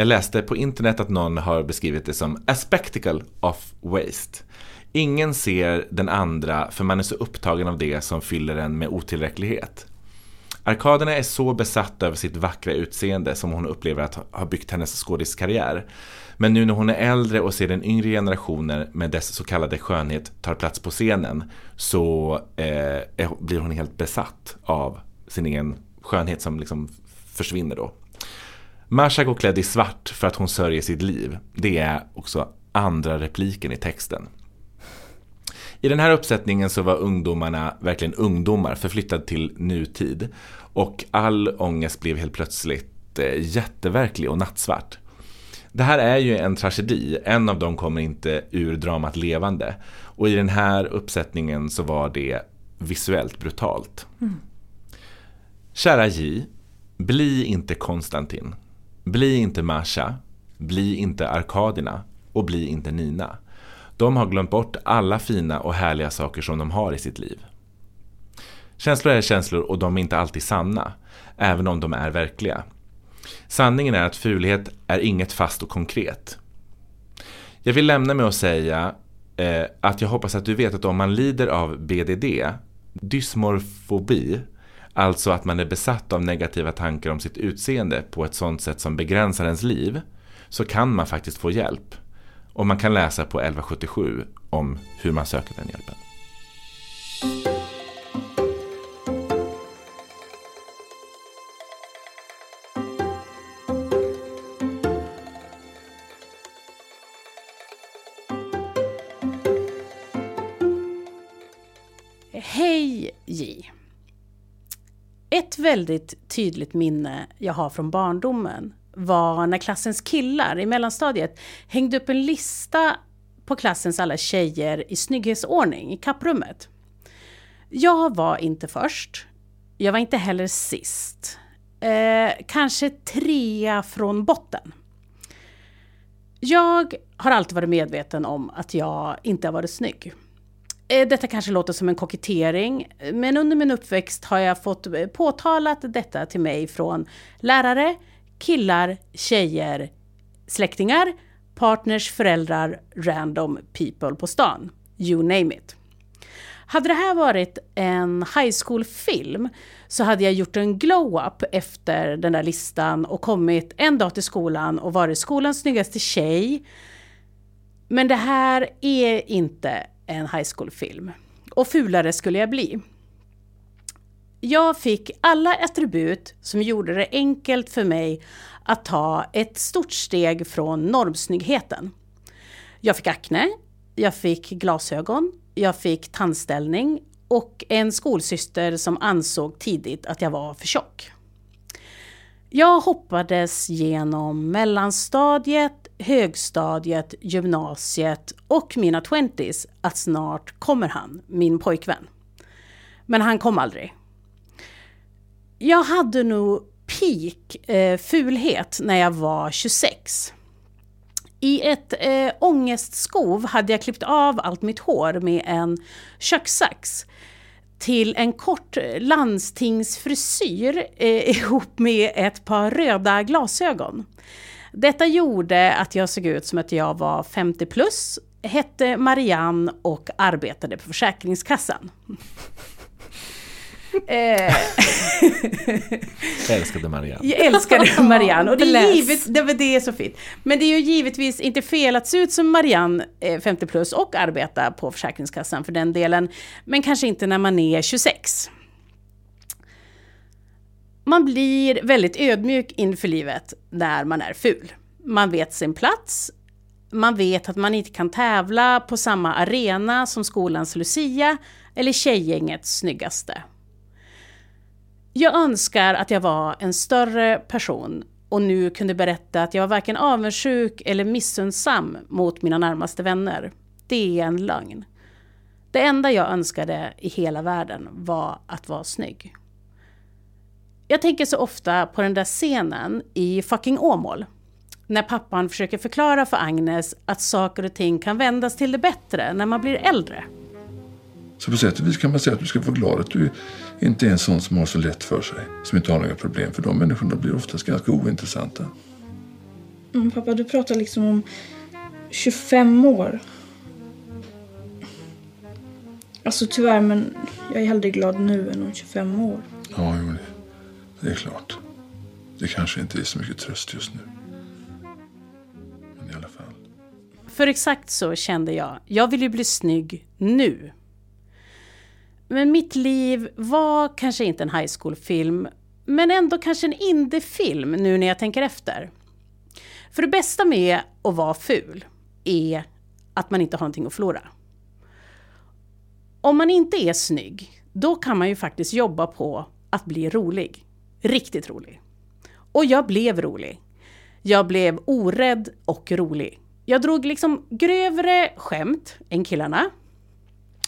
Jag läste på internet att någon har beskrivit det som a spectacle of waste. Ingen ser den andra för man är så upptagen av det som fyller en med otillräcklighet. Arkaderna är så besatta över sitt vackra utseende som hon upplever att ha byggt hennes skådiskarriär. Men nu när hon är äldre och ser den yngre generationen med dess så kallade skönhet tar plats på scenen så eh, blir hon helt besatt av sin egen skönhet som liksom försvinner då. Marsha går klädd i svart för att hon sörjer sitt liv. Det är också andra repliken i texten. I den här uppsättningen så var ungdomarna verkligen ungdomar, förflyttade till nutid. Och all ångest blev helt plötsligt eh, jätteverklig och nattsvart. Det här är ju en tragedi, en av dem kommer inte ur dramat levande. Och i den här uppsättningen så var det visuellt brutalt. Kära J, bli inte Konstantin. Bli inte Masha. Bli inte Arkadina. Och bli inte Nina. De har glömt bort alla fina och härliga saker som de har i sitt liv. Känslor är känslor och de är inte alltid sanna, även om de är verkliga. Sanningen är att fulhet är inget fast och konkret. Jag vill lämna med att säga eh, att jag hoppas att du vet att om man lider av BDD, dysmorfobi, alltså att man är besatt av negativa tankar om sitt utseende på ett sådant sätt som begränsar ens liv, så kan man faktiskt få hjälp. Och man kan läsa på 1177 om hur man söker den hjälpen. Väldigt tydligt minne jag har från barndomen var när klassens killar i mellanstadiet hängde upp en lista på klassens alla tjejer i snygghetsordning i kapprummet. Jag var inte först. Jag var inte heller sist. Eh, kanske trea från botten. Jag har alltid varit medveten om att jag inte har varit snygg. Eh, detta kanske låter som en kokettering, men under min uppväxt har jag fått eh, påtalat detta till mig från lärare, killar, tjejer, släktingar, partners, föräldrar, random people på stan. You name it. Hade det här varit en high school-film så hade jag gjort en glow-up efter den där listan och kommit en dag till skolan och varit skolans snyggaste tjej. Men det här är inte en high school-film. Och fulare skulle jag bli. Jag fick alla attribut som gjorde det enkelt för mig att ta ett stort steg från normsnyggheten. Jag fick akne, jag fick glasögon, jag fick tandställning och en skolsyster som ansåg tidigt att jag var för tjock. Jag hoppades genom mellanstadiet, högstadiet, gymnasiet och mina twenties att snart kommer han, min pojkvän. Men han kom aldrig. Jag hade nog peak eh, fulhet när jag var 26. I ett eh, ångestskov hade jag klippt av allt mitt hår med en kökssax till en kort landstingsfrisyr eh, ihop med ett par röda glasögon. Detta gjorde att jag såg ut som att jag var 50 plus, hette Marianne och arbetade på Försäkringskassan. Eh. jag älskade Marianne. Jag älskade Marianne. Och det är, givet, det, det är så fint. Men det är ju givetvis inte fel att se ut som Marianne, 50 eh, plus, och arbeta på Försäkringskassan för den delen. Men kanske inte när man är 26. Man blir väldigt ödmjuk inför livet när man är ful. Man vet sin plats. Man vet att man inte kan tävla på samma arena som skolans Lucia eller tjejgängets snyggaste. Jag önskar att jag var en större person och nu kunde berätta att jag var varken avundsjuk eller missundsam mot mina närmaste vänner. Det är en lögn. Det enda jag önskade i hela världen var att vara snygg. Jag tänker så ofta på den där scenen i fucking Åmål. När pappan försöker förklara för Agnes att saker och ting kan vändas till det bättre när man blir äldre. Så på sätt och vis kan man säga att du ska vara glad att du inte är en sån som har så lätt för sig. Som inte har några problem. För de människorna blir oftast ganska ointressanta. Mm, pappa, du pratar liksom om 25 år. Alltså tyvärr, men jag är hellre glad nu än om 25 år. Ja, jo, det, det är klart. Det kanske inte är så mycket tröst just nu. Men i alla fall. För exakt så kände jag. Jag vill ju bli snygg nu. Men mitt liv var kanske inte en high school-film, men ändå kanske en indie-film nu när jag tänker efter. För det bästa med att vara ful är att man inte har någonting att förlora. Om man inte är snygg, då kan man ju faktiskt jobba på att bli rolig. Riktigt rolig. Och jag blev rolig. Jag blev orädd och rolig. Jag drog liksom grövre skämt än killarna.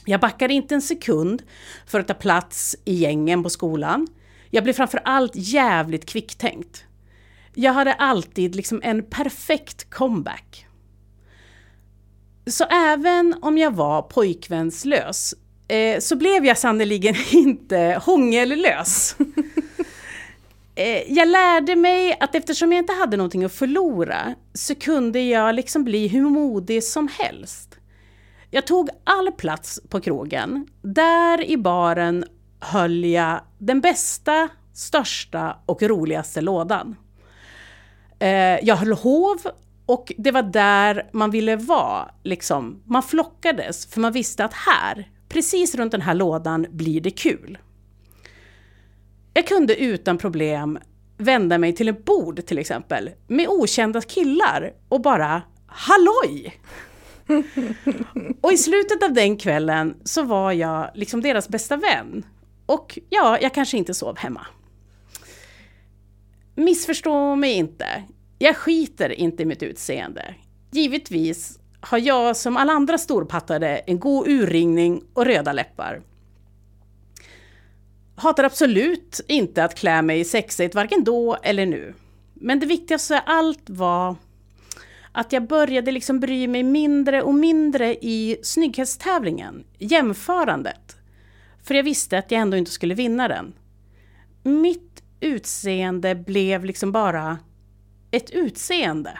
Jag backade inte en sekund för att ta plats i gängen på skolan. Jag blev framför allt jävligt kvicktänkt. Jag hade alltid liksom en perfekt comeback. Så även om jag var pojkvänslös eh, så blev jag sannoliken inte hångellös. Eh, jag lärde mig att eftersom jag inte hade någonting att förlora så kunde jag liksom bli hur modig som helst. Jag tog all plats på krogen. Där i baren höll jag den bästa, största och roligaste lådan. Eh, jag höll hov och det var där man ville vara. Liksom. Man flockades för man visste att här, precis runt den här lådan, blir det kul. Jag kunde utan problem vända mig till ett bord till exempel med okända killar och bara halloj! Och i slutet av den kvällen så var jag liksom deras bästa vän. Och ja, jag kanske inte sov hemma. Missförstå mig inte. Jag skiter inte i mitt utseende. Givetvis har jag som alla andra storpattade en god urringning och röda läppar. Hatar absolut inte att klä mig sexigt, varken då eller nu. Men det viktigaste av allt var att jag började liksom bry mig mindre och mindre i snygghetstävlingen, jämförandet. För jag visste att jag ändå inte skulle vinna den. Mitt utseende blev liksom bara ett utseende.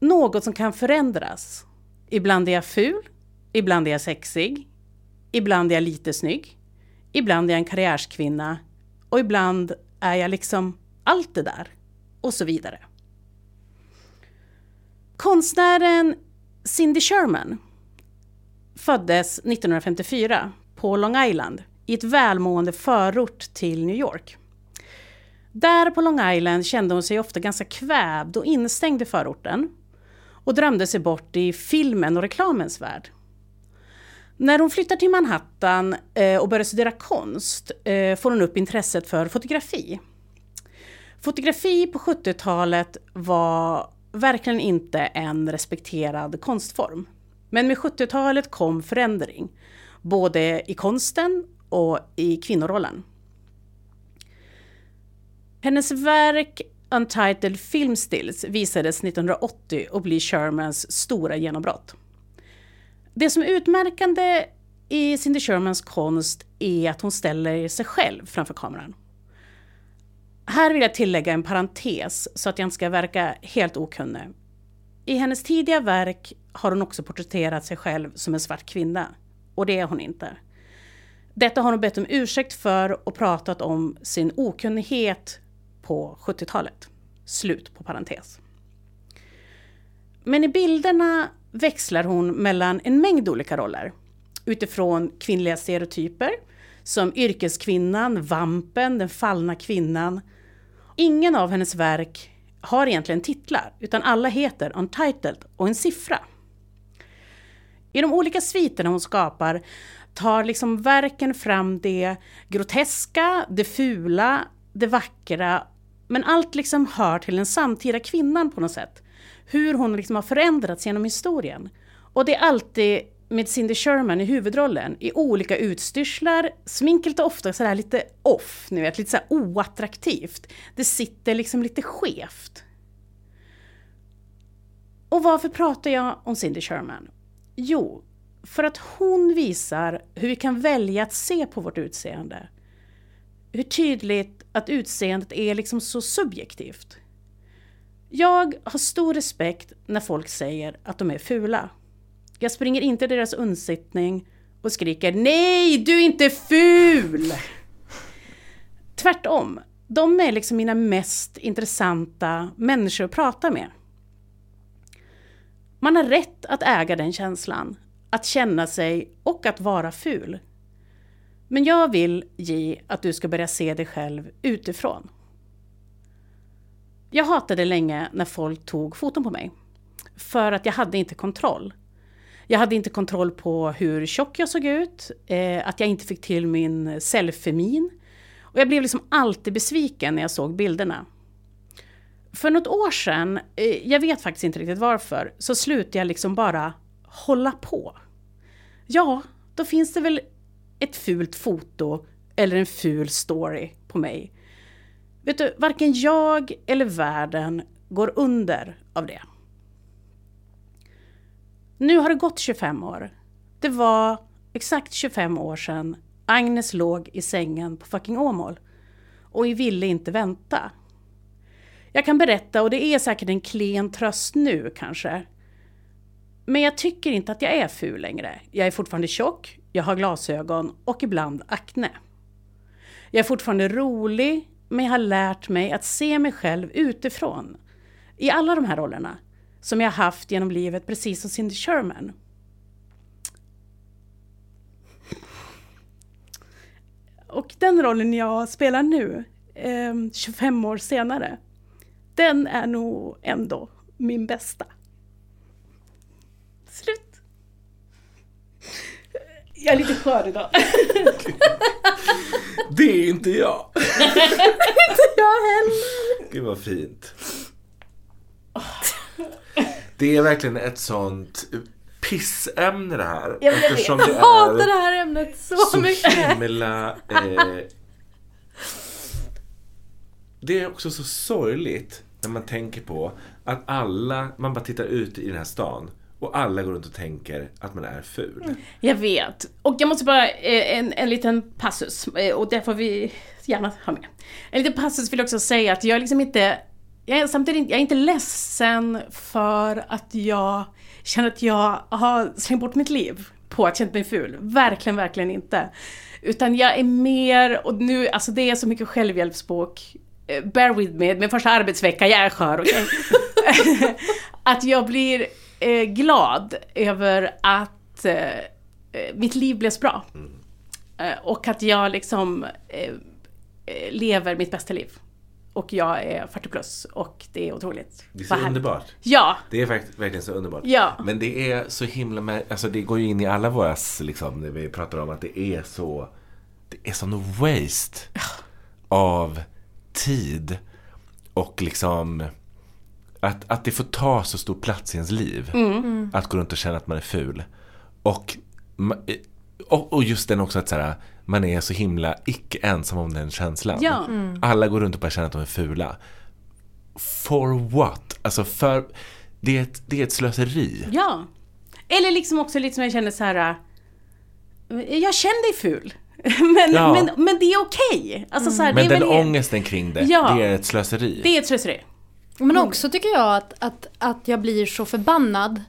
Något som kan förändras. Ibland är jag ful, ibland är jag sexig, ibland är jag lite snygg, ibland är jag en karriärskvinna och ibland är jag liksom allt det där och så vidare. Konstnären Cindy Sherman föddes 1954 på Long Island i ett välmående förort till New York. Där på Long Island kände hon sig ofta ganska kvävd och instängd i förorten och drömde sig bort i filmen och reklamens värld. När hon flyttar till Manhattan eh, och börjar studera konst eh, får hon upp intresset för fotografi. Fotografi på 70-talet var verkligen inte en respekterad konstform. Men med 70-talet kom förändring, både i konsten och i kvinnorollen. Hennes verk Untitled Film Stills visades 1980 och blir Shermans stora genombrott. Det som är utmärkande i Cindy Shermans konst är att hon ställer sig själv framför kameran. Här vill jag tillägga en parentes så att jag inte ska verka helt okunnig. I hennes tidiga verk har hon också porträtterat sig själv som en svart kvinna. Och det är hon inte. Detta har hon bett om ursäkt för och pratat om sin okunnighet på 70-talet. Slut på parentes. Men i bilderna växlar hon mellan en mängd olika roller. Utifrån kvinnliga stereotyper som yrkeskvinnan, vampen, den fallna kvinnan. Ingen av hennes verk har egentligen titlar, utan alla heter Untitled och en siffra. I de olika sviterna hon skapar tar liksom verken fram det groteska, det fula, det vackra, men allt liksom hör till den samtida kvinnan på något sätt. Hur hon liksom har förändrats genom historien. Och det är alltid med Cindy Sherman i huvudrollen i olika utstyrslar. Sminket är ofta sådär lite off, ni vet, lite sådär oattraktivt. Det sitter liksom lite skevt. Och varför pratar jag om Cindy Sherman? Jo, för att hon visar hur vi kan välja att se på vårt utseende. Hur tydligt att utseendet är liksom så subjektivt. Jag har stor respekt när folk säger att de är fula. Jag springer inte deras undsittning och skriker Nej, du är inte ful! Tvärtom, de är liksom mina mest intressanta människor att prata med. Man har rätt att äga den känslan, att känna sig och att vara ful. Men jag vill ge att du ska börja se dig själv utifrån. Jag hatade länge när folk tog foton på mig. För att jag hade inte kontroll. Jag hade inte kontroll på hur tjock jag såg ut, eh, att jag inte fick till min selfie-min. Och jag blev liksom alltid besviken när jag såg bilderna. För något år sedan, eh, jag vet faktiskt inte riktigt varför, så slutade jag liksom bara hålla på. Ja, då finns det väl ett fult foto eller en ful story på mig. Vet du, varken jag eller världen går under av det. Nu har det gått 25 år. Det var exakt 25 år sedan Agnes låg i sängen på fucking Åmål. Och vi ville inte vänta. Jag kan berätta, och det är säkert en klen tröst nu kanske. Men jag tycker inte att jag är ful längre. Jag är fortfarande tjock, jag har glasögon och ibland akne. Jag är fortfarande rolig, men jag har lärt mig att se mig själv utifrån. I alla de här rollerna som jag haft genom livet, precis som Cindy Sherman. Och den rollen jag spelar nu, eh, 25 år senare, den är nog ändå min bästa. Slut. Jag är lite skör idag. Det är inte jag. inte jag heller. Gud vad fint. Det är verkligen ett sånt pissämne det här. Jag, eftersom jag det hatar det här ämnet så, så mycket. himla... Eh, det är också så sorgligt när man tänker på att alla, man bara tittar ut i den här stan och alla går runt och tänker att man är ful. Mm. Jag vet. Och jag måste bara, eh, en, en liten passus, eh, och det får vi gärna ha med. En liten passus vill jag också säga att jag är liksom inte, jag är samtidigt inte- jag är inte ledsen för att jag känner att jag har slängt bort mitt liv på att känna mig ful. Verkligen, verkligen inte. Utan jag är mer, och nu, alltså det är så mycket självhjälpsbok, eh, bear with me, min första arbetsvecka, jag är skör, okay? att jag blir eh, glad över att eh, eh, mitt liv blev så bra. Eh, och att jag liksom eh, eh, lever mitt bästa liv. Och jag är 40 plus och det är otroligt. Det är så underbart. Ja. Det är fakt- verkligen så underbart. Ja. Men det är så himla med, alltså det går ju in i alla våra, liksom, när vi pratar om att det är så, det är sån waste av tid och liksom att, att det får ta så stor plats i ens liv. Mm. Mm. Att gå runt och känna att man är ful. Och, ma- och, och just den också att så här, man är så himla icke ensam om den känslan. Ja. Mm. Alla går runt och bara känner att de är fula. For what? Alltså för, det är ett, det är ett slöseri. Ja. Eller liksom också lite som jag känner så här. eh, Jag känner dig ful. Men, Ja. men, men det är okej. Alltså så här, Men det är den väl, ångesten kring det, Ja. det är ett slöseri. Det är ett slöseri. Men också tycker jag att, att, att jag blir så förbannad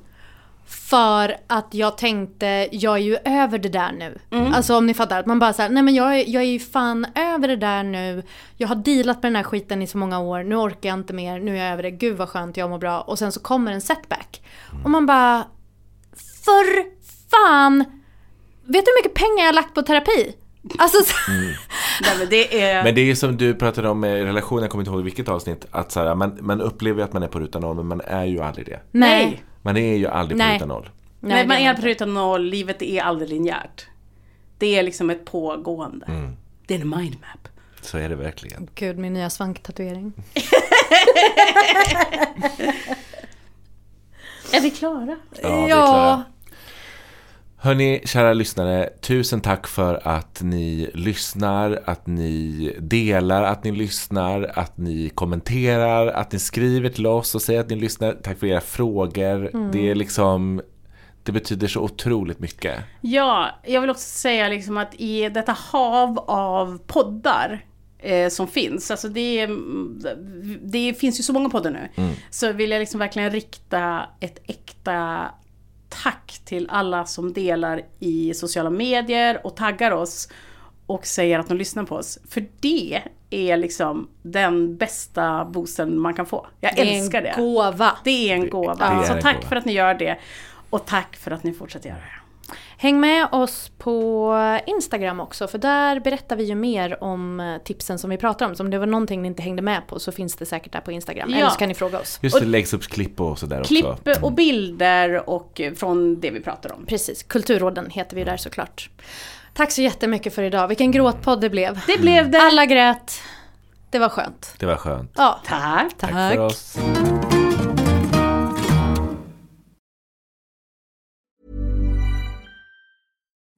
för att jag tänkte, jag är ju över det där nu. Mm. Alltså om ni fattar, att man bara säger nej men jag är, jag är ju fan över det där nu. Jag har dealat med den här skiten i så många år, nu orkar jag inte mer, nu är jag över det, gud vad skönt, jag mår bra. Och sen så kommer en setback. Och man bara, för fan! Vet du hur mycket pengar jag har lagt på terapi? Alltså, så- Nej, men det är... Men det är som du pratade om med relationer, jag kommer inte ihåg vilket avsnitt, att så här, man, man upplever att man är på ruta noll, men man är ju aldrig det. Nej. Man är ju aldrig på Nej. ruta noll. Nej, man är på ruta noll, livet är aldrig linjärt. Det är liksom ett pågående. Mm. Det är en mindmap. Så är det verkligen. Gud, min nya svanktatuering. Är vi klara? Ja, vi är klara. Hörni, kära lyssnare, tusen tack för att ni lyssnar, att ni delar, att ni lyssnar, att ni kommenterar, att ni skriver till oss och säger att ni lyssnar. Tack för era frågor. Mm. Det är liksom, det betyder så otroligt mycket. Ja, jag vill också säga liksom att i detta hav av poddar eh, som finns, alltså det, det finns ju så många poddar nu, Mm. så vill jag liksom verkligen rikta ett äkta tack till alla som delar i sociala medier och taggar oss och säger att de lyssnar på oss. För det är liksom den bästa boosten man kan få. Jag Det är en älskar det. gåva. Det är en gåva. det är så en tack gåva. för att ni gör det. Och tack för att ni fortsätter göra det. Häng med oss på Instagram också för där berättar vi ju mer om eh, tipsen som vi pratar om. Så om det var någonting ni inte hängde med på så finns det säkert där på Instagram. Ja. Eller så kan ni fråga oss. Just det, läggs upp klipp och sådär också. Klipp och bilder och eh, från det vi pratar om. Precis, Kulturråden heter vi där såklart. Tack så jättemycket för idag. Vilken gråtpodd det blev. Det blev det. Alla grät. Det var skönt. Det var skönt. Ja. Tack. Tack för oss.